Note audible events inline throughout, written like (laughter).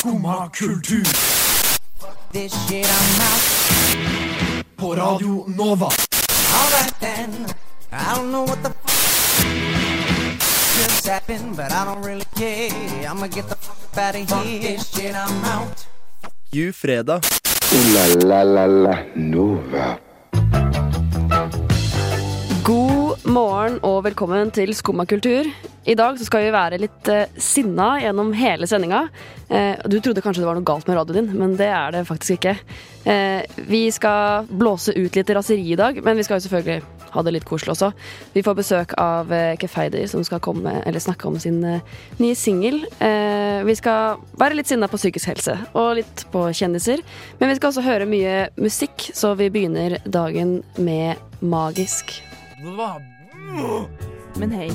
Skumma kultur. This shit I'm out. På Radio Nova. Alright then. I don't know what the just happened, but I don't really care. I'ma get the fuck out of here. This shit I'm out. You fredag. Ooh la la la la Nova. Morgen og velkommen til Skumma kultur. I dag skal vi være litt eh, sinna gjennom hele sendinga. Eh, du trodde kanskje det var noe galt med radioen din, men det er det faktisk ikke. Eh, vi skal blåse ut litt raseri i dag, men vi skal jo selvfølgelig ha det litt koselig også. Vi får besøk av eh, Kefeider, som skal komme, snakke om sin eh, nye singel. Eh, vi skal være litt sinna på psykisk helse, og litt på kjendiser. Men vi skal også høre mye musikk, så vi begynner dagen med Magisk. Men hei,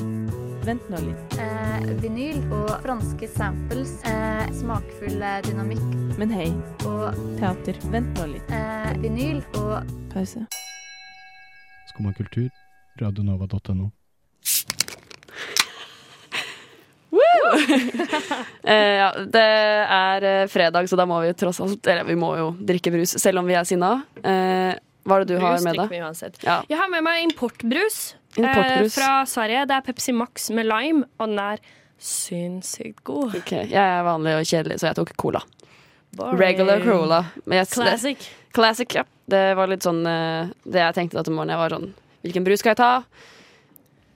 vent nå litt. Eh, vinyl og franske samples. Eh, smakfull eh, dynamikk. Men hei, Og teater, vent nå litt. eh, vinyl og Pause. Skumma kultur, radionova.no. (laughs) Eh, ja, det er eh, fredag, så da må vi tross alt Eller vi må jo drikke brus, selv om vi er sinna. Eh, hva er det du har med deg? vi uansett. Ja. Jeg har med meg Importbrus. Eh, fra Sverige. Det er Pepsi Max med lime, og den er sinnssykt god. Ok, Jeg er vanlig og kjedelig, så jeg tok cola. Boring. Regular cola. Jeg, Classic. Det, classic, ja. Det var litt sånn eh, Det jeg tenkte da til morgenen. Jeg var sånn Hvilken brus skal jeg ta?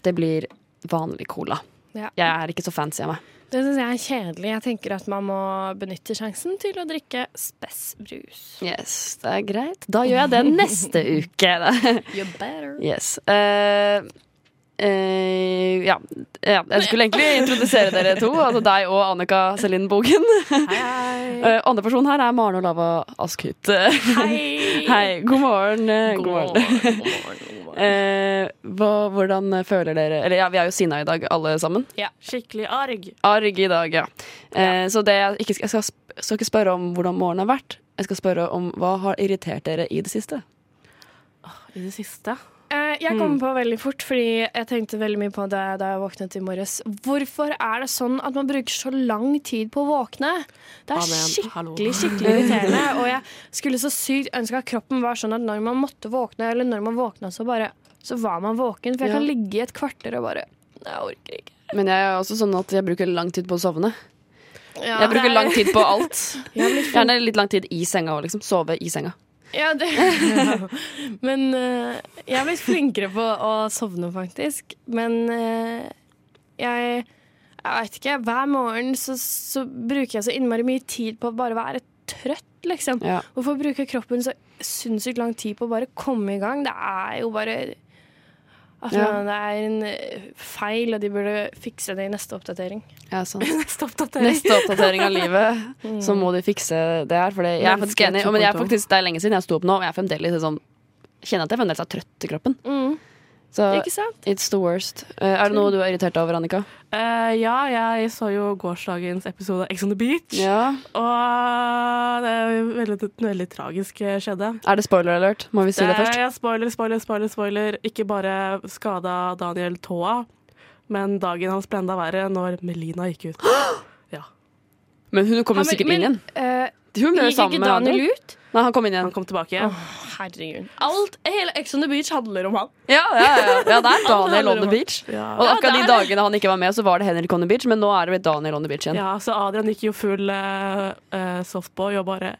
Det blir vanlig cola. Ja. Jeg er ikke så fancy av meg. Det syns jeg er kjedelig. Jeg tenker at man må benytte sjansen til å drikke spessbrus. Yes, det er greit. Da gjør jeg det (laughs) neste uke. You better. Yes. Eh, eh, ja. ja. Jeg skulle egentlig introdusere dere to, altså deg og Annika Celine Bogen. Hei. Uh, (laughs) andre person her er Maren Olava Askhytt. (laughs) Hei. Hei. God morgen. eh, God God morgen. morgen. God morgen. God morgen. (laughs) Eh, hva, hvordan føler dere Eller ja, vi er jo sinna i dag, alle sammen. Ja, skikkelig arg. Arg i dag, ja. ja. så det jeg ikke jeg skal, skal ikke spørre om hvordan morgenen har vært. Jeg skal spørre om hva har irritert dere i det siste. I det siste. Eh, jeg kom på veldig fort, fordi jeg tenkte veldig mye på det da jeg våknet i morges. Hvorfor er det sånn at man bruker så lang tid på å våkne? Det er Amen. Skikkelig skikkelig irriterende. Og jeg skulle så sykt ønske at kroppen var sånn at når man måtte våkne, eller når man våkna, så bare så var man våken. For jeg kan ligge i et kvarter og bare Jeg orker ikke. Men jeg er også sånn at jeg bruker lang tid på å sovne. Ja, Jeg bruker er- lang tid på alt. (laughs) Gjerne litt lang tid i senga òg, liksom. Sove i senga. Ja, det (laughs) Men uh, jeg er blitt flinkere på å sovne, faktisk. Men uh, jeg Jeg vet ikke. Hver morgen så, så bruker jeg så innmari mye tid på å bare være trøtt, liksom. Ja. Hvorfor bruker kroppen så sinnssykt lang tid på å bare komme i gang? Det er jo bare Altså, Ja. Det er en eh, feil, og de burde fikse det i neste oppdatering. Ja, sant. (laughs) Neste oppdatering. Neste oppdatering av livet, (laughs) så må de fikse det her. For det, jeg er faktisk enig. Men jeg er faktisk, det er lenge siden jeg sto opp nå, og jeg er fremdeles sånn Kjenner at jeg fremdeles er trøtt i kroppen. Mm. Så it's the worst. Uh, er det noe du er irritert over, Annika? Uh, ja, jeg så jo gårsdagens episode av Ex on the Beach. Ja. Og det er veldig, veldig tragisk eh, skjedde. Er det spoiler alert? Må vi si det først? Eh, ja, spoiler, spoiler, spoiler, spoiler. Ikke bare skada Daniel tåa, men dagen hans ble enda verre når Melina gikk ut. (gasps) Ja. Men hun kom jo Ja, sikkert inn igjen. eh, Hun ble jo sammen med Daniel ut? Nei, han kom inn igjen. Han kom tilbake. Oh, herregud. Alt, hele Ex on the Beach handler om han. Ja, ja, ja, ja, det er Daniel on the beach. Ja. Og akkurat de dagene han ikke var med, så var det Henrik on the beach, men nå er det blitt Daniel on the beach igjen. Ja, så Adrian gikk jo full eh, eh, softboy og bare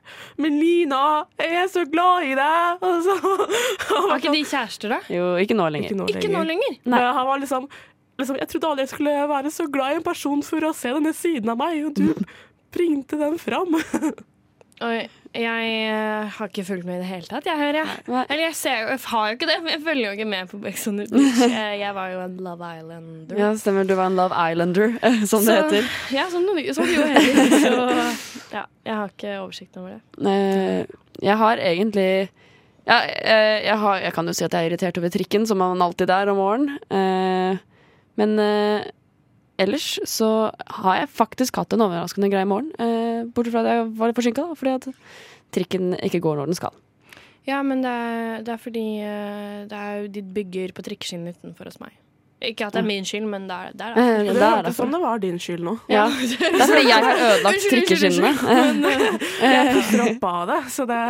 Men Lina, jeg er så glad i deg!' (laughs) Og så, Var ikke de kjærester, da? Jo, ikke nå lenger. Ikke nå Ikke nå lenger. Men han var liksom, liksom Jeg trodde aldri jeg skulle være så glad i en person for å se denne siden av meg, og du (laughs) bringte den fram. (laughs) Oi, jeg eh, har ikke fulgt med i det hele tatt, jeg hører jeg. Eller jeg, ser, jeg har jo ikke det, men jeg følger jo ikke med på Bex on the Beach. Jeg, (laughs) jeg var jo en Love Islander. Ja, stemmer. Du var en Love Islander, (laughs) som det heter. Ja, som, som det jo heter. (laughs) Så ja, jeg har ikke oversikt over det. Eh, Jeg har egentlig ja, eh, jeg, har, jeg kan jo si at jeg er irritert over trikken, som man alltid er om morgenen. Eh, Men eh, ellers så har jeg faktisk hatt en overraskende grei morgen. Eh, bortsett fra at jeg var litt forsinka, fordi at trikken ikke går når den skal. Ja, men det er, det er fordi eh, det er jo de bygger på trikkeskinnet utenfor hos meg. Ikke at det er min skyld, men det er det. Er (laughs) Eh, det. Det hørtes som det var din skyld nå. Ja. (laughs) Det er fordi jeg har ødelagt trikkeskinnene. (laughs) Jeg puster opp av det, så det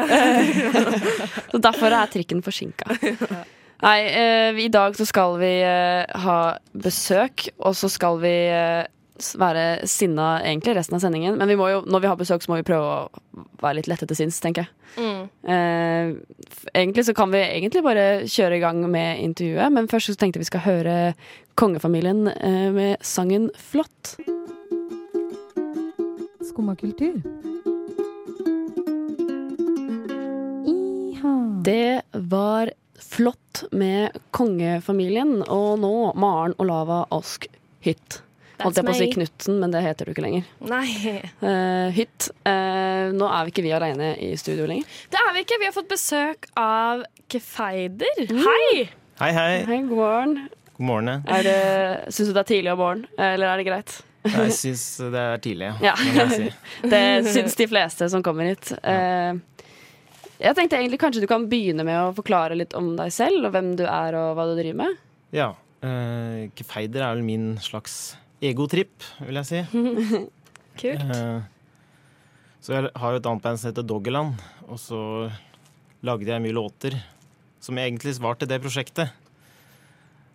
Så derfor er trikken forsinka. Nei, eh, i dag så skal vi eh, ha besøk, og så skal vi eh, være sinna egentlig resten av sendingen. Men vi må jo, når vi har besøk, så må vi prøve å være litt lette til sinns, tenker jeg. Mm. Eh, egentlig så kan vi egentlig bare kjøre i gang med intervjuet, men først så tenkte vi skal høre kongefamilien eh, med sangen 'Flott'. Skumma kultur. Det var flott med kongefamilien, og nå Maren Olava Ask Hytt. Holdt jeg på å si. Knutsen, men det heter du ikke lenger. Nei, Uh, hytt. Uh, nå er vi ikke vi aleine i studio lenger. det er vi ikke. Vi har fått besøk av Kefeider. Hei! Hei, hei. Hei, god morgen. God morgen. Er det, syns du det er tidlig om morgenen, eller er det greit? Jeg syns det er tidlig, Ja. det må si. (laughs) Det syns de fleste som kommer hit. Eh, jeg tenkte egentlig kanskje du kan begynne med å forklare litt om deg selv, og hvem du er og hva du driver med. Ja. Uh, Kefeider er vel min slags egotripp, vil jeg si. (laughs) Kult. Uh, så jeg har jo et annet band som heter Doggerland, og så lagde jeg mye låter som egentlig var til det prosjektet.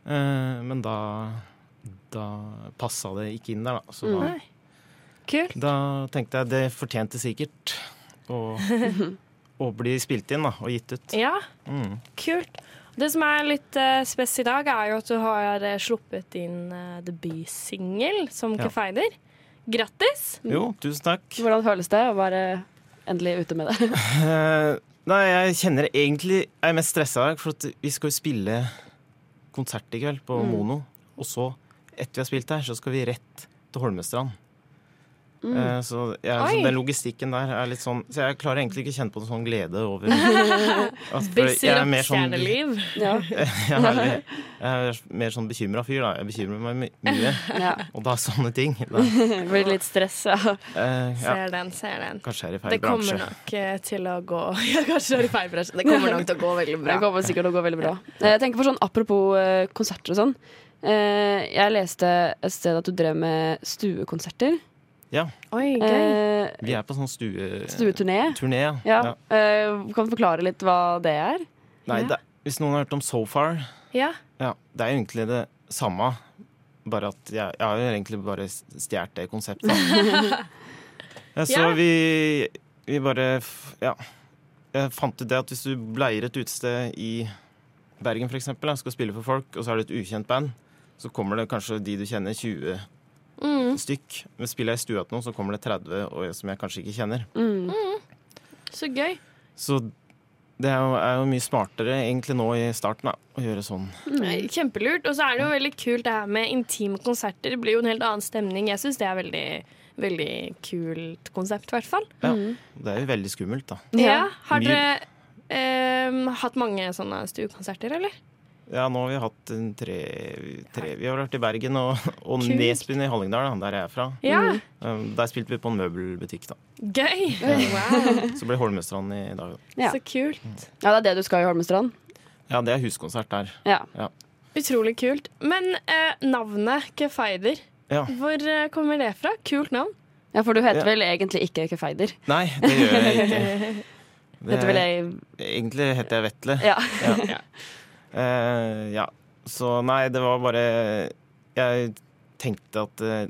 Uh, men da da passa det ikke inn der, da. Så da. Kult. da tenkte jeg det fortjente sikkert å, (laughs) å bli spilt inn da, og gitt ut. Ja, Mm. kult. Det som er litt uh, spes i dag, er jo at du har uh, sluppet din uh, debutsingel som Ja. Kefeider. Grattis! Jo, tusen takk. Hvordan føles det å være endelig ute med det? (laughs) Eh, nei, jeg kjenner egentlig Jeg er mest stressa i dag, for at vi skal jo spille konsert i kveld på Mm. Mono. Og så, etter vi har spilt her, så skal vi rett til Holmestrand. Eh, så jeg, så den logistikken der er litt sånn Så jeg klarer egentlig ikke å kjenne på noen sånn glede over (laughs) at, for Busy (laughs) jeg er mer sånn. Ja. jeg, er, jeg er mer sånn bekymra fyr, da. Jeg bekymrer meg my mye. ja. Og da sånne ting (laughs) da, blir litt stressa. eh, ja, Ser den, ser den. Kanskje jeg er i feil Det kommer bransje. nok eh, til å gå Ja, kanskje det er i feil bransje. Det kommer nok til å gå veldig bra. Det kommer sikkert til å gå veldig bra. Jeg tenker for sånn, Apropos eh, konserter og sånn. Eh, jeg leste et sted at du drev med stuekonserter. Oi, gøy. Eh, Vi er på sånn stue... stueturné. turné, ja. Ja. ja. Eh, kan du forklare litt hva det er? Nei, Ja. det, hvis noen har hørt om So Far Ja. Ja, det er egentlig det samme. Bare at jeg, jeg har jo egentlig bare stjålet det konseptet. Ja, (laughs) så Ja. vi, vi bare Ja. Jeg fant ut det at hvis du bleier et utested i Bergen for eksempel, skal spille for folk, og så er det et ukjent band, så kommer det kanskje de du kjenner, 20 Mm, stykk. Men spiller jeg i stua til noen, så kommer det 30 og som jeg kanskje ikke kjenner. Mm. så gøy. Så det er jo, er jo mye smartere egentlig nå i starten da, å gjøre sånn. Nei, Kjempelurt. Og så er det jo veldig kult det her med intime konserter. Det blir jo en helt annen stemning. Jeg syns det er veldig, veldig kult konsept, i hvert fall. Ja, Det er jo veldig skummelt, da. Ja. Har dere eh, hatt mange sånne stuekonserter, eller? Ja, nå har vi hatt tre, tre Vi har vært i Bergen og, og Kult. Nesbyen i Hallingdal, da, der jeg er fra. Ja. Um, Der spilte vi på en møbelbutikk, da. Gøy! (laughs) Wow, Så ble Holmestrand i dag. Da. Ja. så kult. ja, det er det du skal i Holmestrand? Ja, det er huskonsert der. Ja. Utrolig kult. Men eh, navnet Kefeider, Ja. hvor eh, kommer det fra? Kult navn. ja, for du heter Ja. vel egentlig ikke Kefeider? Nei, det gjør jeg ikke. (laughs) Det, Heter vel jeg egentlig heter jeg Vetle. Ja. (laughs) Ja. Eh, ja. Så nei, det var bare Jeg tenkte at eh,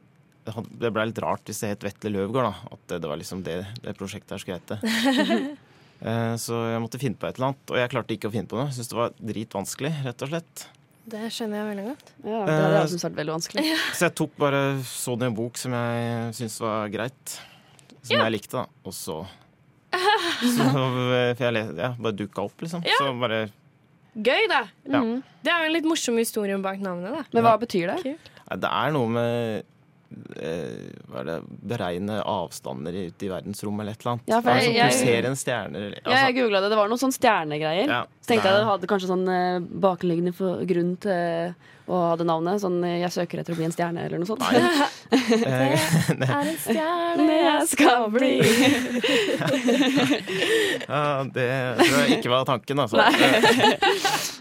det ble litt rart hvis det het Vetle Løvgaard, da. At det, det var liksom det, det prosjektet her skulle hete. (laughs) Eh, så jeg måtte finne på et eller annet, og jeg klarte ikke å finne på noe. Jeg syntes det var dritvanskelig, rett og slett. Det skjønner jeg veldig godt. ja det hadde jeg syntes vært veldig vanskelig. Så jeg tok bare så det i en bok som jeg syntes var greit. Som Ja. jeg likte, da. Og så, (laughs) så For jeg ja, bare dukka opp, liksom. Ja. Så bare Gøy, da. Ja. Det er jo en litt morsom historie bak navnet. da. Men hva betyr det? Kult. Det er noe med eh, hva er det, beregne avstander ute i verdensrommet eller et eller annet. Ja, for jeg, jeg- jeg- pulserende stjerner. eller- Ja, jeg Altså, googla det. Det var noen sånne stjernegreier. ja, tenkte jeg det hadde kanskje sånn eh, bakenliggende grunn til å ha det navnet. Sånn eh, 'jeg søker etter å bli en stjerne' eller noe sånt. (laughs) det (laughs) Er en stjerne jeg skal bli. (laughs) ja, det tror jeg ikke var tanken, altså. Nei.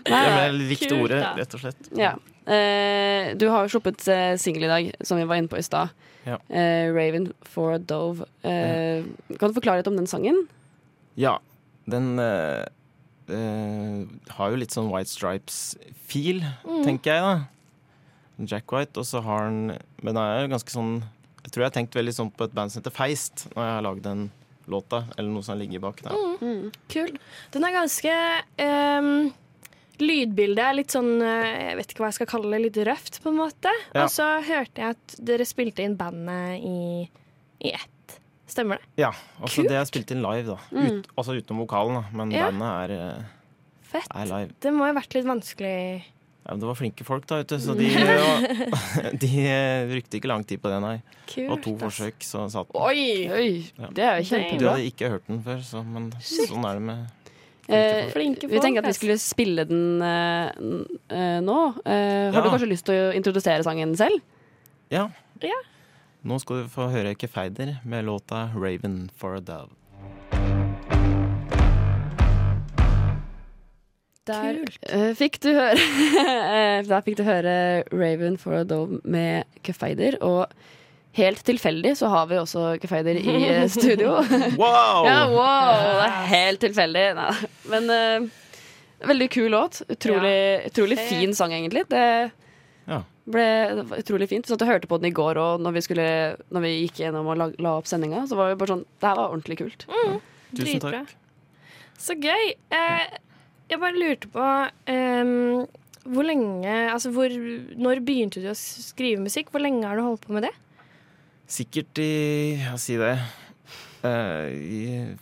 Eh, Jeg likte kult, ordet, rett og slett. Ja. Eh, du har jo sluppet eh, singel i dag, som vi var inne på i stad. Ja. Eh, 'Raven for a Dove'. Eh, Kan du forklare litt om den sangen? Ja, den eh, eh, har jo litt sånn White Stripes-fil, tenker jeg, da. Jack White, og så har han Men det er jo ganske sånn Jeg tror jeg har tenkt veldig sånn på et band som heter Feist, når jeg har lagd den låta, eller noe som ligger bak der. Kul. Den er ganske um Lydbildet er litt sånn eh, Jeg vet ikke hva jeg skal kalle det, litt røft, på en måte. Ja. Og så hørte jeg at dere spilte inn bandet i, i ett. Stemmer det? Ja, altså Kult. det er spilt inn live, da. Ut, altså utenom vokalen, da. Men Ja. bandet er, eh, Fett. er live. Det må jo ha vært litt vanskelig. Ja, men det var flinke folk, da, ute. Så de, (laughs) (laughs) de eh, brukte ikke lang tid på det, nei. Kult, og to ass. forsøk, så satt den. Oi! Oi Ja. Det er jo kjempebra. Du hadde ikke hørt den før, så, men sånn er det med Eh, Flinke vi folk, tenkte at vi skulle spille den eh, eh, nå. Eh, har Ja. du kanskje lyst til å introdusere sangen selv? Ja. Ja. Nå skal du få høre Kefeider med låta 'Raven for a Dove'. Der eh, fikk du høre (laughs) eh, Der fikk du høre Raven for a Dove med Kefeider. Og helt tilfeldig så har vi også Kefeider i eh, (laughs) studio. Wow! (laughs) ja, wow! Det er helt tilfeldig. Nei. Men uh, veldig kul låt. Utrolig, utrolig fin sang, egentlig. Det Ja. Ble det var utrolig fint. Så at du hørte på den i går òg, når, vi skulle- når vi gikk gjennom og la, la opp sendinga. Så var vi bare sånn Det her var ordentlig kult. Tusen Dritbra. takk. Så gøy. Eh, jeg bare lurte på um, hvor lenge Altså hvor, når begynte du å skrive musikk? Hvor lenge har du holdt på med det? Sikkert i Ja, si det. Uh, i,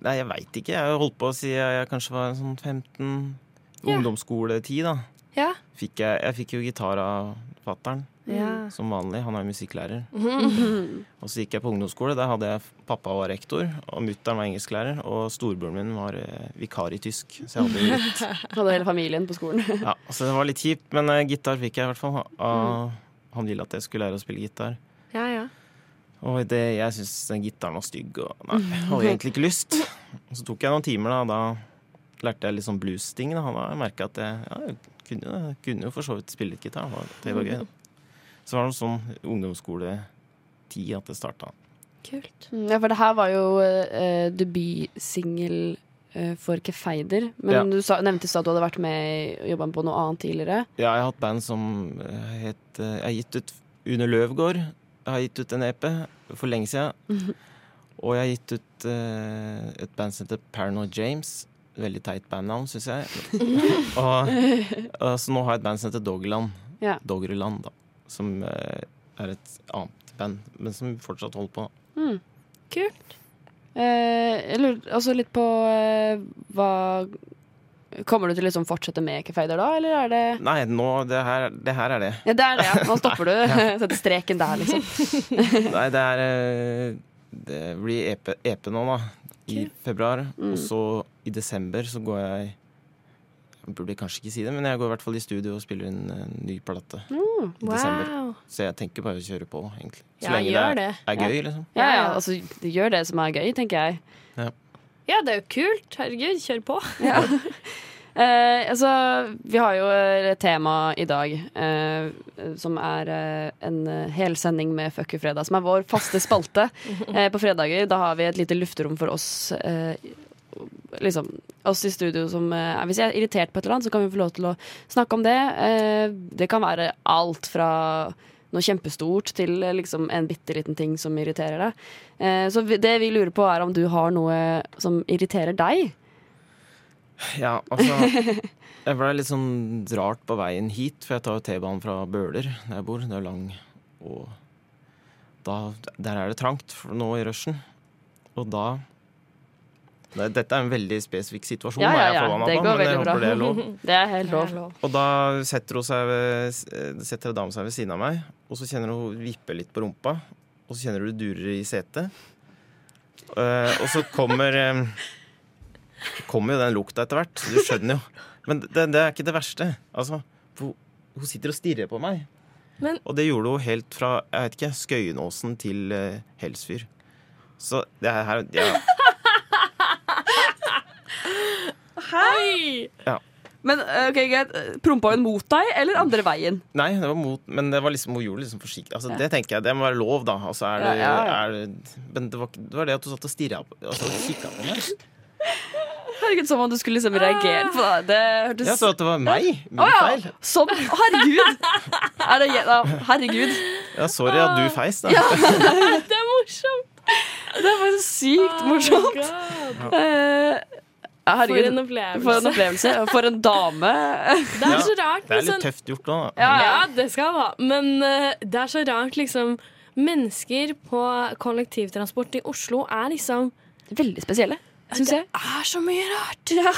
nei, jeg veit ikke. Jeg har holdt på siden jeg kanskje var sånn 15 Ja. ungdomsskoletid, da. Ja. Fikk jeg, jeg fikk jo gitar av fattern, ja. som vanlig. Han er jo musikklærer. Mhm. Og så gikk jeg på ungdomsskole. Der hadde jeg pappa var rektor, og mutter'n var engelsklærer. Og storebroren min var eh, vikar i tysk. Så jeg hadde litt (laughs) Hadde hele familien på skolen. (laughs) Ja, så det var litt kjipt, men eh, gitar fikk jeg i hvert fall. av- Han ville at jeg skulle lære å spille gitar. ja, ja. Og det, jeg syntes den gitaren var stygg, og nei, jeg hadde egentlig ikke lyst. Og (laughs) så tok jeg noen timer, da. Da lærte jeg litt sånn blues-ting. Da Da merka jeg at jeg, ja, kunne, kunne jo for så vidt spille litt gitar. Det var gøy. Da. Så var det sånn ungdomsskoletid at det starta. Kult. Mm, Ja, for det her var jo uh, debutsingel uh, for Kefeider. Men Ja. du sa, nevnte i stad at du hadde vært med og jobba på noe annet tidligere. Ja, jeg har hatt band som eh, het uh, Jeg har gitt ut Une Løvgård. Jeg har gitt ut en EP for lenge siden. Og jeg har gitt ut uh, et band som heter Paranoid James. Veldig teit bandnavn, syns jeg. (laughs) og, og så nå har jeg et band som heter Doggerland. Ja. Doggerland, da. Som eh, er et annet band, men som fortsatt holder på. Kult. Eh, jeg lurer også litt på eh, hva Kommer du til å liksom fortsette med Ekefeider da, eller er det Nei, nå Det her, det her er det. Ja, det er det, ja. Nå stopper du. (laughs) (laughs) Setter streken der, liksom. Nei, det er eh, Det blir EP, EP nå, da. I februar. Mm. Og så i desember så går jeg Jeg burde kanskje ikke si det, men jeg går i hvert fall i studio og spiller inn en ny plate. Mm. I desember. Så jeg tenker bare å kjøre på, egentlig. Så Ja, lenge det er, er gøy, liksom. Ja, ja, altså, gjør det som er gøy, tenker jeg. Ja, det er jo kult. Herregud, kjør på. (laughs) Eh, altså, vi har jo et tema i dag eh, som er eh, en hel sending med Fuck you fredag, som er vår faste spalte (laughs) eh, på fredager. Da har vi et lite lufterom for oss. Liksom, oss i studio som eh, Hvis jeg er irritert på et eller annet, så kan vi få lov til å snakke om det. Eh, det kan være alt fra noe kjempestort til eh, liksom, en bitte liten ting som irriterer deg. Eh, så det vi lurer på, er om du har noe som irriterer deg. Ja, altså (laughs) Jeg ble litt sånn rart på veien hit, for jeg tar jo T-banen fra Bøler, der jeg bor. Det er lang. Og da, der er det trangt nå i rushen. Og da Dette er en veldig spesifikk situasjon, Ja, ja, ja. Meg, Det går men veldig bra. det er lov. (laughs) Det er helt lov. Og da setter hun seg ved, setter en dame seg ved siden av meg, og så kjenner hun vipper litt på rumpa. Og så kjenner du det durer i setet. Eh, og så kommer eh, Kommer jo den lukta etter hvert. Du skjønner jo. Men det, det er ikke det verste. Altså, hun, hun sitter og stirrer på meg. Men- Og det gjorde hun helt fra jeg vet ikke, Skøyenåsen til uh, Helsfyr. Så det her ja, Hei! Men eh, ok, greit. Prompa hun mot deg, eller andre veien? Nei, det var mot, men det var liksom, hun gjorde det liksom forsiktig. Altså, Ja. Det tenker jeg, det må være lov, da. Altså, er det, Ja, ja, ja. Er det, men det var, det var det at du satt og stirra på altså, kikka på meg. Herregud, Som om du skulle liksom reagere på det. Det hørtes Jeg så at det var meg. Min oh, ja! feil. Sånn. Herregud! Er det, ja, herregud. Ja, sorry at du feis, da. Ja. (laughs) Det er morsomt! Det er faktisk sykt morsomt. God. Ja, herregud. For en opplevelse. For en opplevelse. For en dame. (laughs) Det er så rart. Det er litt sånn- tøft gjort òg. Ja, ja, det skal det ha. Men uh, det er så rart, liksom. Mennesker på kollektivtransport i Oslo er liksom Veldig spesielle, syns jeg. Det er så mye rart. Ja.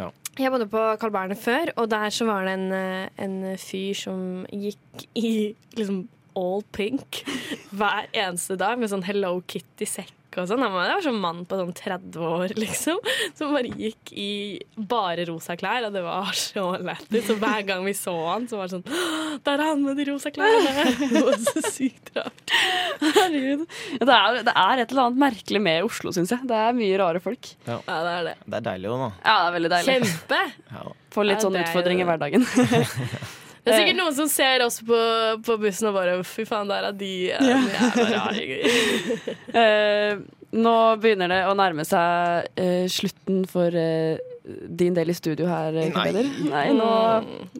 Ja. Jeg bodde på Carl Berner før, og der så var det en, eh, en fyr som gikk i liksom all pink (laughs) hver eneste dag med sånn Hello Kitty-sekk og sånn. Han var, det var sånn mann på sånn 30 år, (laughs) liksom, som bare gikk i bare rosa klær, og det var så lættis. Så hver gang vi så han, så var det sånn «Åh, Der er han med de rosa klærne! (laughs) Det var så sykt rart. Herregud. Ja, det, er, det er et eller annet merkelig med Oslo, syns jeg. Det er mye rare folk. Ja. Ja, det er det. Det er deilig òg, da. Ja, det er veldig deilig. Kjempe! Ja. Får litt Ja, sånn utfordring i hverdagen. (laughs) Det er sikkert noen som ser oss på, på bussen og bare Fy faen, der er de ja. jævla rare greier. Eh, nå begynner det å nærme seg uh, slutten for uh, din del i studio her, eh, Nei. Nei, nå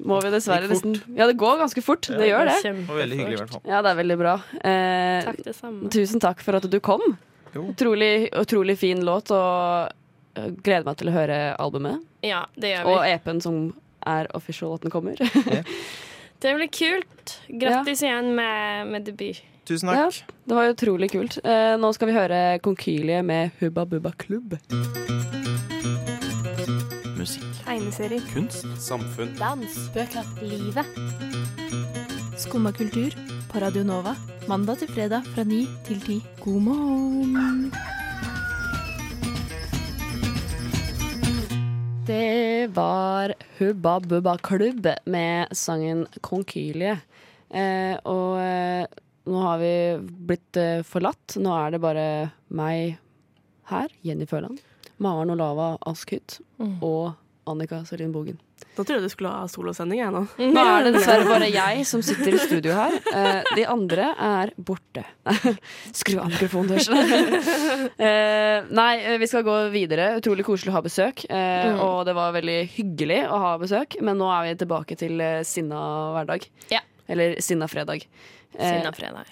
må vi dessverre nesten Ja, det går ganske fort. det gjør det. Det var veldig hyggelig, i hvert fall. Ja, det er veldig bra. Eh, Takk, det samme. tusen takk for at du kom. Jo. Utrolig, utrolig fin låt, og eh, gleder meg til å høre albumet. Ja, det gjør vi. Og EP-en som er official at den kommer. (laughs) Det blir kult. Grattis igjen med, med debut. Tusen Ja, takk. det var utrolig kult. Eh, nå skal vi høre Konkylie med Hubba Bubba Klubb. Musikk. Tegneserier. Kunst. Samfunn. Dans. Bøker. Livet. Skumma kultur på Radio Nova. Mandag til fredag fra ni til ti. God morgen. Det var Hubba Bubba Klubb med sangen Konkylie. Eh, og eh, nå har vi blitt eh, forlatt. Nå er det bare meg her, Jenny Føland, Maren Olava Askhytt og Annika Selin Bogen. Da trodde jeg du skulle ha solosending. Jeg, nå. (laughs) Nå er det dessverre bare jeg som sitter i studio her. Eh, de andre er borte. (laughs) Skru av mikrofonen deres. (laughs) eh, nei, eh, vi skal gå videre. Utrolig koselig å ha besøk. Mm. Og det var veldig hyggelig å ha besøk, men nå er vi tilbake til sinna hverdag. Ja. Eller sinna fredag. Sinna fredag.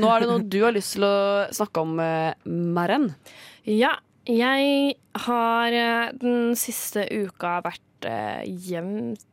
nå er det noe du har lyst til å snakke om, Maren. Ja, jeg har den siste uka vært eh,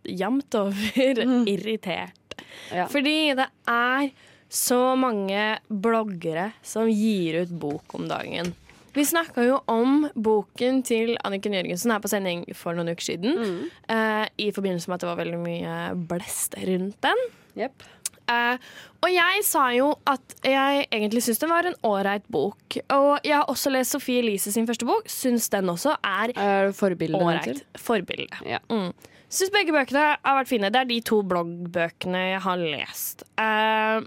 jevnt over (laughs) irritert. Ja. Fordi det er så mange bloggere som gir ut bok om dagen. Vi snakka jo om boken til Anniken Jørgensen her på sending for noen uker siden. eh, I forbindelse med at det var veldig mye blest rundt den. Yep. Eh, og jeg sa jo at jeg egentlig syns den var en ålreit bok. Og jeg har også lest Sofie Elise sin første bok. Syns den også er ålreit. Forbilde. Ja. Mm. Syns begge bøkene har vært fine. Det er de to bloggbøkene jeg har lest. Uh,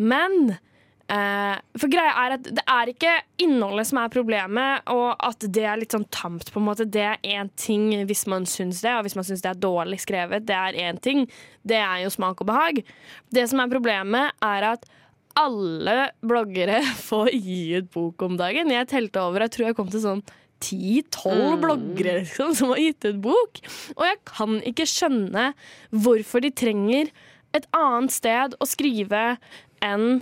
men For greia er at det er ikke innholdet som er problemet, og at det er litt sånn tamt, på en måte. Det er én ting hvis man syns det, og hvis man syns det er dårlig skrevet, det er én ting. Det er jo smak og behag. Det som er problemet, er at alle bloggere (laughs) får gi ut bok om dagen. Jeg telte over, jeg tror jeg kom til sånn 10-12 bloggere liksom, som har gitt ut bok. Og jeg kan ikke skjønne hvorfor de trenger et annet sted å skrive enn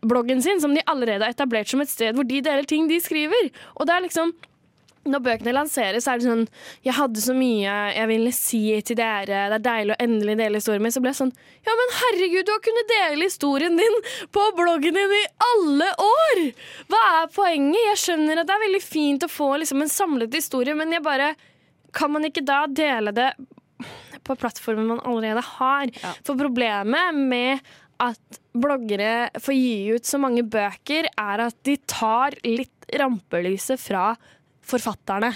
bloggen sin, som de allerede har etablert som et sted hvor de deler ting de skriver. Og det er liksom når bøkene lanseres, er det sånn Jeg hadde så mye jeg ville si til dere. Det er deilig å endelig dele historien min. Så ble jeg sånn Ja, men herregud, du har kunnet dele historien din på bloggen din i alle år! Hva er poenget? Jeg skjønner at det er veldig fint å få liksom, en samlet historie, men jeg bare Kan man ikke da dele det på plattformen man allerede har? For problemet med at bloggere får gi ut så mange bøker, er at de tar litt rampelyset fra forfatterne.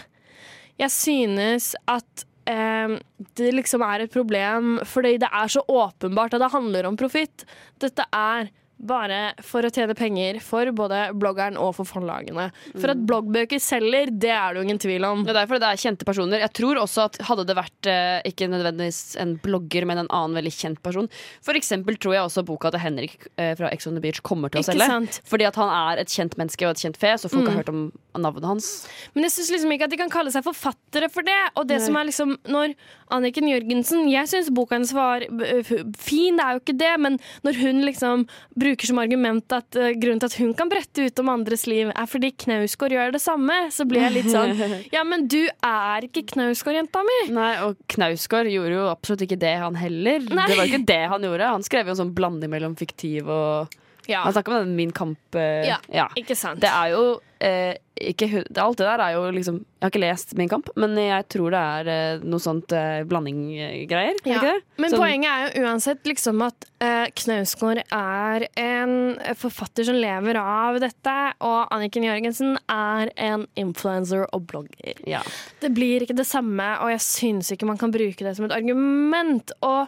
Jeg synes at eh, det liksom er et problem fordi det er så åpenbart at det handler om profitt. Dette er bare for å tjene penger for både bloggeren og for forlagene. For at bloggbøker selger, det er det jo ingen tvil om. Det er derfor det er kjente personer. Jeg tror også at Hadde det vært eh, ikke nødvendigvis en blogger, men en annen veldig kjent person For eksempel tror jeg også boka til Henrik eh, fra Ex on the Beach kommer til å selge. sant? Fordi at han er et kjent menneske og et kjent fe, så folk Mm. har hørt om navnet hans. Men jeg syns liksom ikke at de kan kalle seg forfattere for det. Og det Nei. som er liksom Når Anniken Jørgensen Jeg syns boka hennes var øh, fin, det er jo ikke det, men når hun liksom bruker som argument at uh, grunnen til at hun kan brette ut om andres liv, er fordi Knausgård gjør det samme, så blir jeg litt sånn (laughs) Ja, men du er ikke Knausgård-jenta mi. Nei, og Knausgård gjorde jo absolutt ikke det, han heller. Nei. Det var ikke det han gjorde. Han skrev jo en sånn blanding mellom fiktiv og Ja. Han snakka om den Min kamp. eh, Ja, ikke sant. Det er jo eh, ikke Alt det der er jo liksom Jeg har ikke lest Min kamp, men jeg tror det er eh, noe sånt eh, blandinggreier. er Ja. Men Sånn- poenget er jo uansett liksom at eh, Knausgård er en forfatter som lever av dette, og Anniken Jørgensen er en influencer og blogger. Ja. Det blir ikke det samme, og jeg syns ikke man kan bruke det som et argument. Og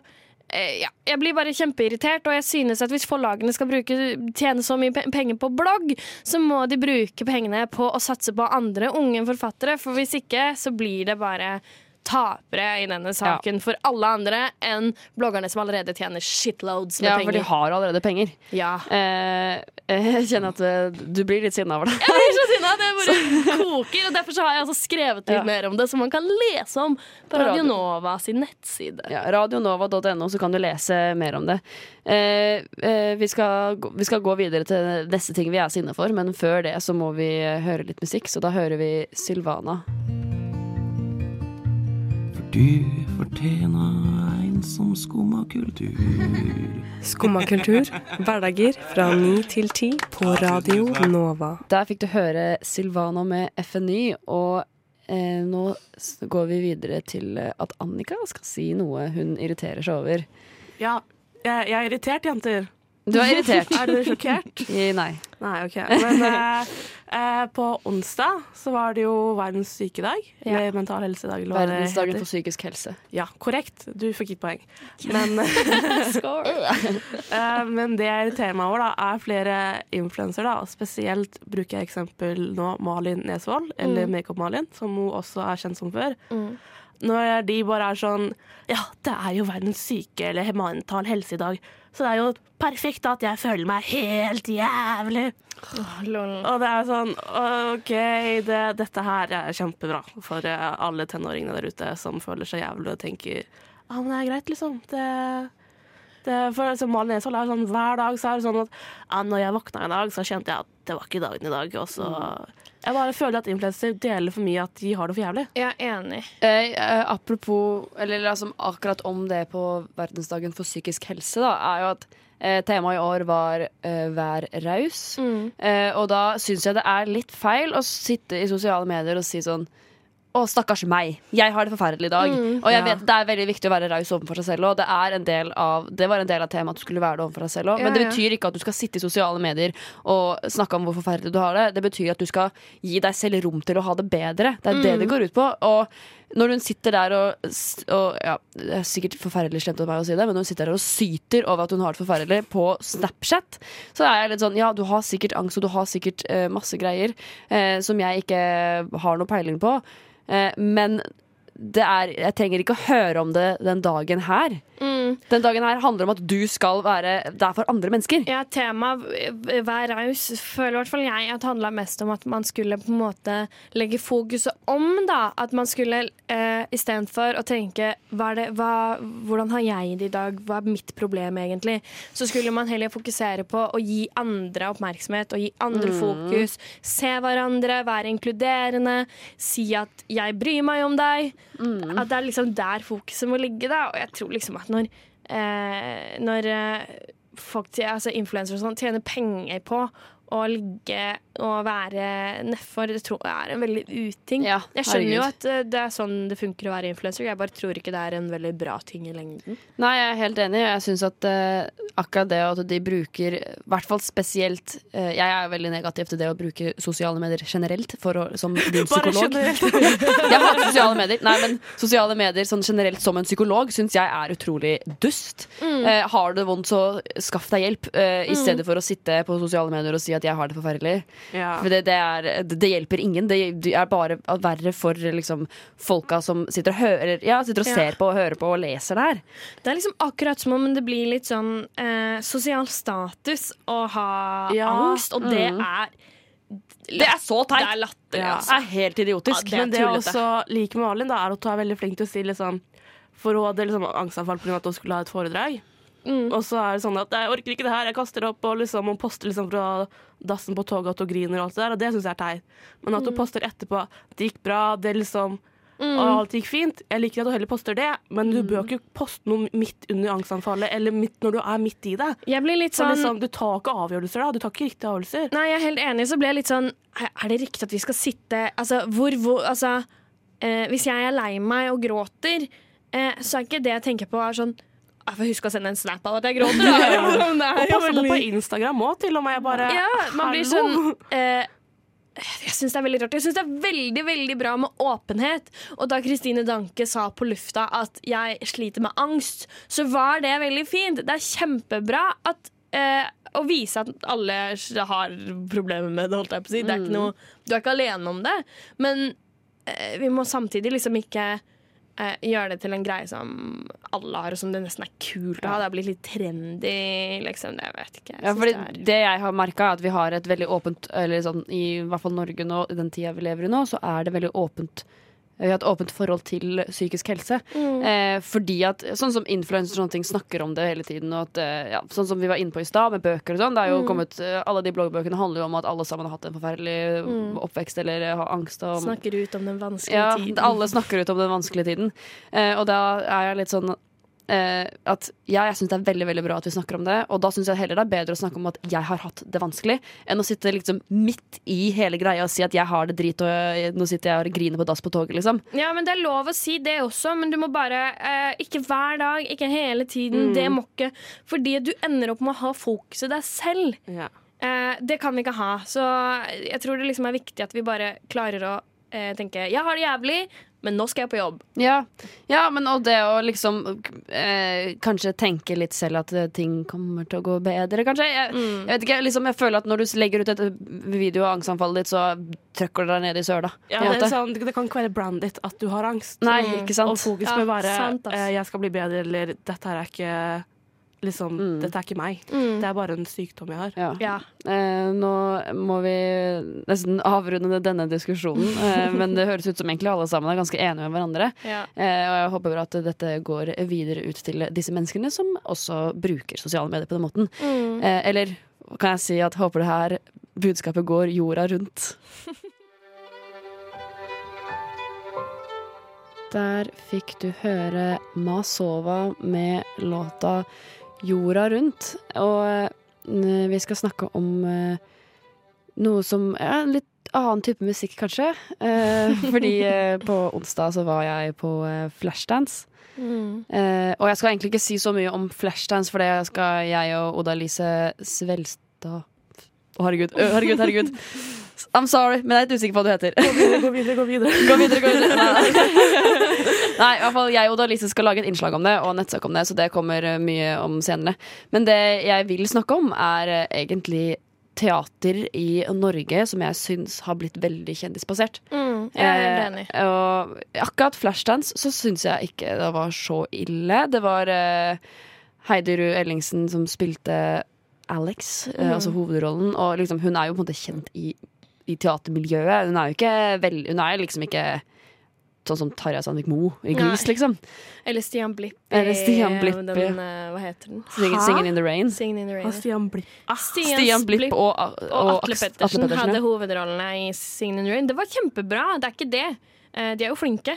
ja, jeg blir bare kjempeirritert, og jeg synes at hvis forlagene skal bruke, tjene så mye penger på blogg, så må de bruke pengene på å satse på andre unge forfattere, for hvis ikke så blir det bare tapere i denne saken for alle andre enn bloggerne som allerede tjener shitloads med ja, penger. for de har allerede penger. Ja. Eh, jeg kjenner at eh, du blir litt sinna over det. Jeg blir så sinna! Det bare (laughs) koker. Og derfor så har jeg altså skrevet litt Ja. mer om det, som man kan lese om på radio. Nova sin nettside. Ja, Radionova.no, så kan du lese mer om det. Eh, eh, vi, skal, vi skal gå videre til neste ting vi er sinne for, men før det så må vi eh, høre litt musikk, så da hører vi Sylvana. Du fortjener en som skumma kultur. Skumma kultur, hverdager fra ni til ti på Radio Nova. Der fikk du høre Silvana med FNY, og eh, nå går vi videre til eh, at Annika skal si noe hun irriterer seg over. Ja, jeg, jeg er irritert, jenter. Du er irritert. (laughs) er dere sjokkert? Nei. Nei, OK. Men eh, eh, på onsdag så var det jo verdens sykedag. Ja. Eller mental helsedag. eller Verdensdagen for psykisk helse. Ja, korrekt. Du fikk et poeng. (laughs) Men, (laughs) Eh, men det jeg irriterer meg over, da, er flere influensere. Spesielt bruker jeg eksempel nå Malin Nesvold, eller Mm. Makeup-Malin, som hun også er kjent som før. Mm. Når de bare er sånn Ja, det er jo verdens syke eller mental helse i dag, så det er jo perfekt at jeg føler meg helt jævlig. Og det er sånn OK, det, dette her er kjempebra for eh, alle tenåringene der ute som føler seg jævlig og tenker ja, men det er greit, liksom. Det, for altså, Malin Nesvold er sånn hver dag så er det sånn at ja, når jeg våkna i dag, så kjente jeg at det var ikke dagen i dag. Og så Jeg bare føler at influensere deler for mye at de har det for jævlig. Jeg er enig. Eh, eh, apropos, eller liksom akkurat om det på verdensdagen for psykisk helse, da, er jo at eh, temaet i år var eh, 'vær raus'. Mm. Eh, og da syns jeg det er litt feil å sitte i sosiale medier og si sånn å, stakkars meg. Jeg har det forferdelig i dag. Mm, og jeg ja. vet Det er veldig viktig å være raus overfor seg selv. Og det, er en del av, det var en del av temaet at du skulle være det overfor deg selv òg. Ja, Men det betyr ikke at du skal sitte i sosiale medier og snakke om hvor forferdelig du har det. Det betyr at du skal gi deg selv rom til å ha det bedre. Det er det Mm. det går ut på. Og når hun sitter der og, og ja, Det er sikkert forferdelig slemt av meg å si det, men når hun sitter der og syter over at hun har det forferdelig på Snapchat, så er jeg litt sånn Ja, du har sikkert angst, og du har sikkert uh, masse greier uh, som jeg ikke har noe peiling på, men det er, jeg trenger ikke å høre om det den dagen her. Mm. Den dagen her handler om at du skal være der for andre mennesker. Ja, Temaet Vær raus føler i hvert fall jeg at handla mest om at man skulle på en måte legge fokuset om. da At man skulle eh, istedenfor å tenke hva det, hva, hvordan har jeg det i dag, hva er mitt problem egentlig, så skulle man heller fokusere på å gi andre oppmerksomhet og gi andre Mm. fokus. Se hverandre, være inkluderende, si at 'jeg bryr meg om deg'. At det er liksom der fokuset må ligge. da Og jeg tror liksom at når, eh, når eh, folk, altså influensere og sånn, tjener penger på å ligge og være nedfor, det tror jeg er en veldig uting. Ja, jeg skjønner jo at eh, det er sånn det funker å være influenser, jeg bare tror ikke det er en veldig bra ting i lengden. Nei, jeg er helt enig. Jeg syns at uh, akkurat det at de bruker, i hvert fall spesielt uh, Jeg er veldig negativ til det å bruke sosiale medier generelt for å, som (laughs) din Bare psykolog. generelt. (laughs) jeg hater sosiale medier. Nei, men sosiale medier sånn generelt som en psykolog syns jeg er utrolig dust. Mm. Uh, har du det vondt, så skaff deg hjelp, i Mm. stedet for å sitte på sosiale medier og si at jeg har det forferdelig. Ja. For det, det, er, det, det hjelper ingen. Det, det er bare verre for liksom, folka som sitter og, hører, ja, sitter og Ja. ser på og hører på og leser det her. Det er liksom akkurat som om det blir litt sånn eh, sosial status å ha Ja. angst, og det Mm. er Det er så teit! Det er latterlig, Ja. altså. Det er helt idiotisk. Men det jeg også liker med Malin, da, er at hun er veldig flink til å si liksom For hun hadde liksom angstanfall pga. at hun skulle ha et foredrag. Mm. Og så er det sånn at jeg orker ikke det her, jeg kaster opp. Og liksom hun poster liksom fra dassen på toget at hun griner og alt det der, og det syns jeg er teit. Men at hun Mm. poster etterpå det gikk bra, det liksom Mm. og alt gikk fint. Jeg liker at hun heller poster det, men du bør ikke poste noe midt under angstanfallet, eller midt når du er midt i det. Jeg blir litt sånn liksom, du tar ikke avgjørelser da, du tar ikke riktige avgjørelser. Nei, jeg er helt enig. Så ble jeg litt sånn er det riktig at vi skal sitte Altså, hvor, hvor Altså, eh, hvis jeg er lei meg og gråter, eh, så er ikke det jeg tenker på, er sånn Jeg får huske å sende en snap av at jeg gråter. (laughs) Ja, (laughs) Det Og passe på på Instagram òg, til og med. Bare Ja, man blir sånn eh, Jeg syns det er veldig rart. Jeg syns det er veldig veldig bra med åpenhet. Og da Kristine Danke sa på lufta at jeg sliter med angst, så var det veldig fint. Det er kjempebra at eh, å vise at alle har problemer med det, holdt jeg på å si. Det er ikke Mm. noe, du er ikke alene om det. Men eh, vi må samtidig liksom ikke eh, gjøre det til en greie som alle har, og som det nesten er kult å ha. Det har blitt litt trendy, liksom. Det, vet ikke. Jeg Ja, fordi det det jeg har merka, er at vi har et veldig åpent Eller sånn, i hvert fall Norge nå, i den tida vi lever i nå, så er det veldig åpent vi har et åpent forhold til psykisk helse. Mm. Eh, fordi at, Sånn som influensere og sånne ting snakker om det hele tiden. Og at, eh, ja, sånn som vi var inne på i stad, med bøker og sånn. Det er jo Mm. kommet, eh, Alle de bloggbøkene handler jo om at alle sammen har hatt en forferdelig Mm. oppvekst eller har angst. Og, Snakker ut om den vanskelige ja, tiden. alle snakker ut om den vanskelige tiden. Eh, og da er jeg litt sånn eh, at ja, jeg syns det er veldig veldig bra at vi snakker om det, og da syns jeg heller det er bedre å snakke om at jeg har hatt det vanskelig, enn å sitte liksom midt i hele greia og si at jeg har det drit, og jeg, nå sitter jeg og griner på dass på toget, liksom. Ja, men Det er lov å si det også, men du må bare eh, Ikke hver dag, ikke hele tiden. Mm. Det må ikke Fordi du ender opp med å ha fokuset deg selv. Eh, det kan vi ikke ha. Så jeg tror det liksom er viktig at vi bare klarer å eh, tenke Jeg har det jævlig, men nå skal jeg på jobb. Ja, ja men og det å liksom eh, kanskje tenke litt selv at eh, ting kommer til å gå bedre, kanskje. Jeg, jeg vet ikke, liksom, jeg føler at når du legger ut et video av angstanfallet ditt, så trykker du deg ned i søla. Ja, det, sånn, det kan ikke være brandet at du har angst. Nei, ikke sant. Og fokus Ja, bør være sant, eh, 'jeg skal bli bedre' eller 'dette her er ikke liksom, Dette er ikke meg. Det er bare en sykdom jeg har. Ja. Eh, nå må vi nesten avrunde denne diskusjonen, (laughs) eh, men det høres ut som egentlig alle sammen er ganske enige med hverandre. Ja. Eh, og jeg håper bra at dette går videre ut til disse menneskene som også bruker sosiale medier på den måten. Mm. Eh, eller kan jeg si at håper det her budskapet går jorda rundt. (laughs) Der fikk du høre Masova med låta 'Jorda rundt'. Og eh, vi skal snakke om eh, noe som er litt annen type musikk, kanskje. Eh, (laughs) fordi på onsdag så var jeg på Flashdance. Mm. Og jeg skal egentlig ikke si så mye om Flashdance, for det skal jeg og Oda-Lise Svelstad Å, herregud, herregud, herregud. (laughs) I'm sorry, men jeg er litt usikker på hva du heter. Gå videre, gå videre. Gå videre, (laughs) gå videre. Nei, i hvert fall jeg og Oda-Lise skal lage et innslag om det, og nettsak om det, så det kommer eh, mye om senere. Men det jeg vil snakke om, er eh, egentlig teater i Norge som jeg syns har blitt veldig kjendisbasert. Mm, jeg er helt enig. Eh, og akkurat Flashdance så syns jeg ikke det var så ille. Det var eh, Heidi Ruud Ellingsen som spilte Alex, eh, Mm. altså hovedrollen. Og liksom, hun er jo på en måte kjent i, i teatermiljøet. Hun er jo ikke vel, Hun er liksom ikke sånn som Tarjei Sandvik Moe i Grease, Nei. liksom. Eller Stian Blipp. i, Eller Stian Blipp, den, ja. eh, Hva heter den? Sing, Singing in the Rain. Singing in the Rain. Og Stian Blipp. Ah, Stian, Stian Blipp og, og, og Atle Pettersen, Atle hadde ja. hovedrollene i Singing in the Rain. Det var kjempebra, det er ikke det. Eh, De er jo flinke.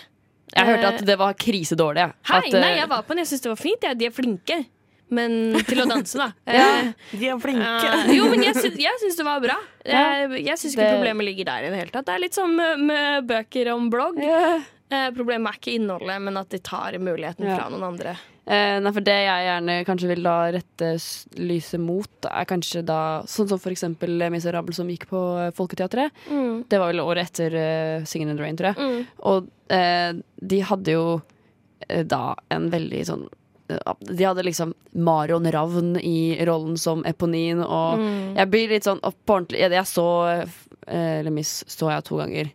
Jeg hørte Eh, at det var krisedårlig. Hei, At, eh, nei, jeg var på den. Jeg syns det var fint. Ja. De er flinke. Men til å danse, da. (laughs) Ja, Eh, de er flinke. Uh, jo, men jeg sy syns det var bra. (laughs) Jeg, jeg syns ikke det- problemet ligger der i det hele tatt. Det er litt som med, med bøker om blogg. Eh, problemet er ikke innholdet, men at de tar muligheten yeah. fra noen andre. Uh, nei, for det jeg gjerne kanskje vil da rette lyset mot, er kanskje da Sånn som for eksempel Les Misérables som gikk på eh, Folketeatret. Mm. Det var vel året etter uh, Singin' in the Rain, tror jeg. Mm. Og eh, de hadde jo eh, da en veldig sånn eh, de hadde liksom Marion Ravn i rollen som Eponin, og Mm. jeg blir litt sånn opp på ordentlig Jeg så eh, Le så jeg to ganger.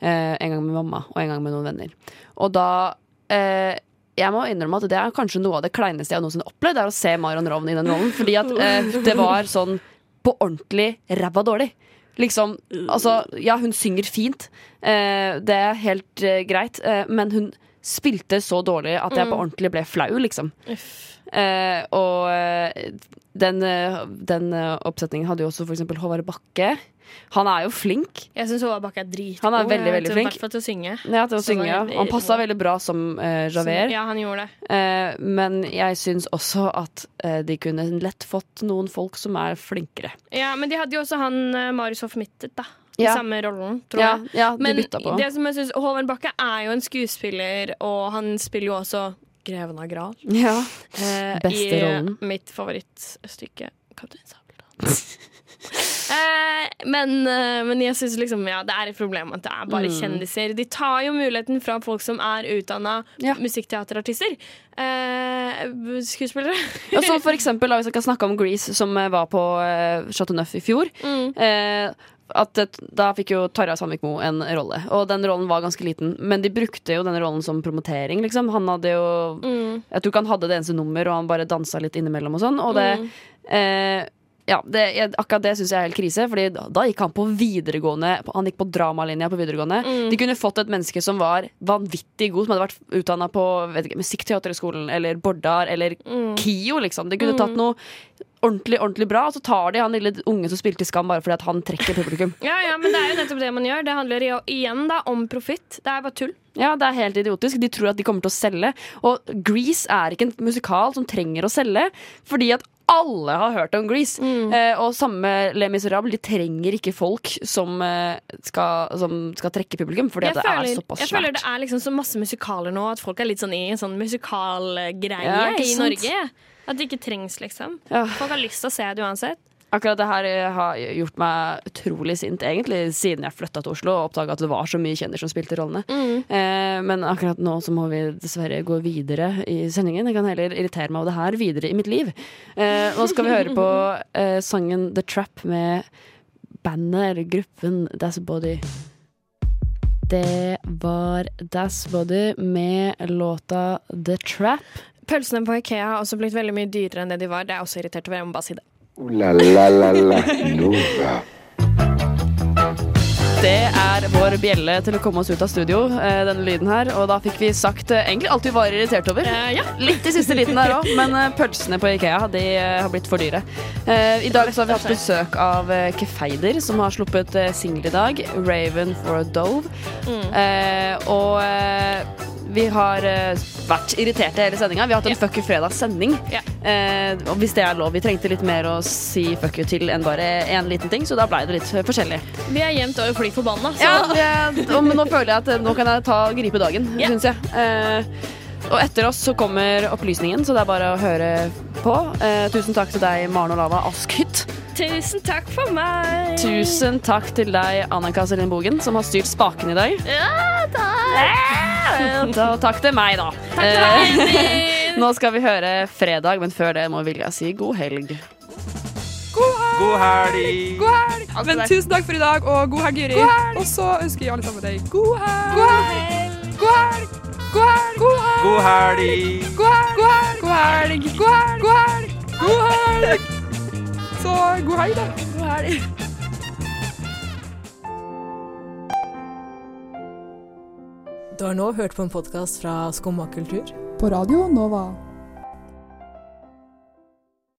Eh, en gang med mamma og en gang med noen venner. Og da eh, Jeg må innrømme at det er kanskje noe av det kleineste jeg noensinne har opplevd, er å se Marion Ravn i den rollen. Fordi at eh, det var sånn på ordentlig ræva dårlig. Liksom, altså Ja, hun synger fint, eh, det er helt eh, greit, eh, men hun spilte så dårlig at jeg på Mm. ordentlig ble flau, liksom. Eh, og eh, den, eh, den eh, oppsetningen hadde jo også eksempel Håvard Bakke. Han er jo flink. Jeg syns Håvard Bakke er dritgod. Han er veldig, veldig flink. I hvert fall til å synge. Ja, til å Så synge, ja. Han passa veldig bra som uh, Javert. Ja, han gjorde det. Eh, men jeg syns også at eh, de kunne lett fått noen folk som er flinkere. Ja, Men de hadde jo også han Marius Hoff Mittet, da. Ja. samme rollen, tror Ja, jeg. ja, de men på. det som jeg synes, Håvard Bakke er jo en skuespiller, og han spiller jo også Greven av Gral. Ja. Eh, Beste I rollen. mitt favorittstykke, Kaptein Sabeltann. Eh, men, eh, men jeg syns liksom, ja, det er et problem at det er bare Mm. kjendiser. De tar jo muligheten fra folk som er utdanna musikkteaterartister. Eh, skuespillere. Og så for eksempel, da, hvis jeg kan snakke om Grease, som eh, var på eh, Chateau Neuf i fjor. Mm. At Da fikk jo Tarjei Sandvik-Moe en rolle, og den rollen var ganske liten. Men de brukte jo den rollen som promotering, liksom. Han hadde jo Mm. Jeg tror ikke han hadde det eneste nummer, og han bare dansa litt innimellom og sånn. Og det Mm. eh, ja, det, akkurat det syns jeg er helt krise, Fordi da, da gikk han på videregående Han gikk på dramalinja på videregående. Mm. De kunne fått et menneske som var vanvittig god, som hadde vært utdanna på Musikkteaterhøgskolen eller Bordar eller Mm. KIO, liksom. De kunne Mm. tatt noe ordentlig ordentlig bra, og så tar de han lille unge som spilte i Skam, bare fordi at han trekker publikum. Ja, ja, men det er jo nettopp det man gjør. Det handler jo igjen da om profitt. Det er bare tull. Ja, det er helt idiotisk. De tror at de kommer til å selge. Og Grease er ikke en musikal som trenger å selge, fordi at alle har hørt om Grease. Mm. Eh, og samme Le Les Misérables. De trenger ikke folk som, eh, skal, som skal trekke publikum, fordi at det føler, er såpass svært. jeg føler det er liksom så masse musikaler nå at folk er litt sånn i en sånn musikalgreie Ja, i sant? At det ikke trengs, liksom. Ja. Folk har lyst til å se det uansett. Akkurat det her eh, har gjort meg utrolig sint, egentlig, siden jeg flytta til Oslo og oppdaga at det var så mye kjendiser som spilte rollene. Mm. Eh, men akkurat nå så må vi dessverre gå videre i sendingen. Jeg kan heller irritere meg over det her videre i mitt liv. Eh, nå skal vi høre på (laughs) eh, sangen The Trap med bandet eller gruppen That's Body. Det var Das Body med låta The Trap. Pølsene på Ikea har også blitt veldig mye dyrere enn det de var. Det er også irritert over. Jeg må bare si det. Ooh la la la la (laughs) Nova. Det er vår bjelle til å komme oss ut av studio, eh, denne lyden her. Og da fikk vi sagt eh, egentlig alt vi var irritert over. Litt i siste liten der òg, men pølsene på Ikea de har blitt for dyre. I dag så har vi hatt besøk av Kefeider, som har sluppet singel i dag. 'Raven for a Dove'. Eh, og vi har eh, vært irriterte hele sendinga. Vi har hatt en Fuck you fredag-sending. Eh, og hvis det er lov. Vi trengte litt mer å si fuck you til enn bare én liten ting, så da blei det litt forskjellig. Vi er jevnt over fly forbanna. Så. Ja, det, og, men nå føler jeg at eh, nå kan jeg ta gripe dagen, yeah. syns jeg. Eh, og etter oss så kommer opplysningen, så det er bare å høre på. Eh, tusen takk til deg, Maren Olava Askhytt. Tusen takk for meg. Tusen takk til deg, Annika Selin Bogen, som har styrt spaken i dag. Ja, takk. Da, takk til meg, da. Takk til Eh, deg. (laughs) nå skal vi høre fredag, men før det må Vilja si god helg. God helg. God helg. Altså, Men tusen takk for i dag, og god helg, Juri. Og så ønsker vi alle sammen deg god helg. God helg. God helg. God helg. God helg. God helg. God helg. God helg. Så god helg, da. God helg. Du har nå hørt på en podkast fra Skumma kultur. På radio Nova.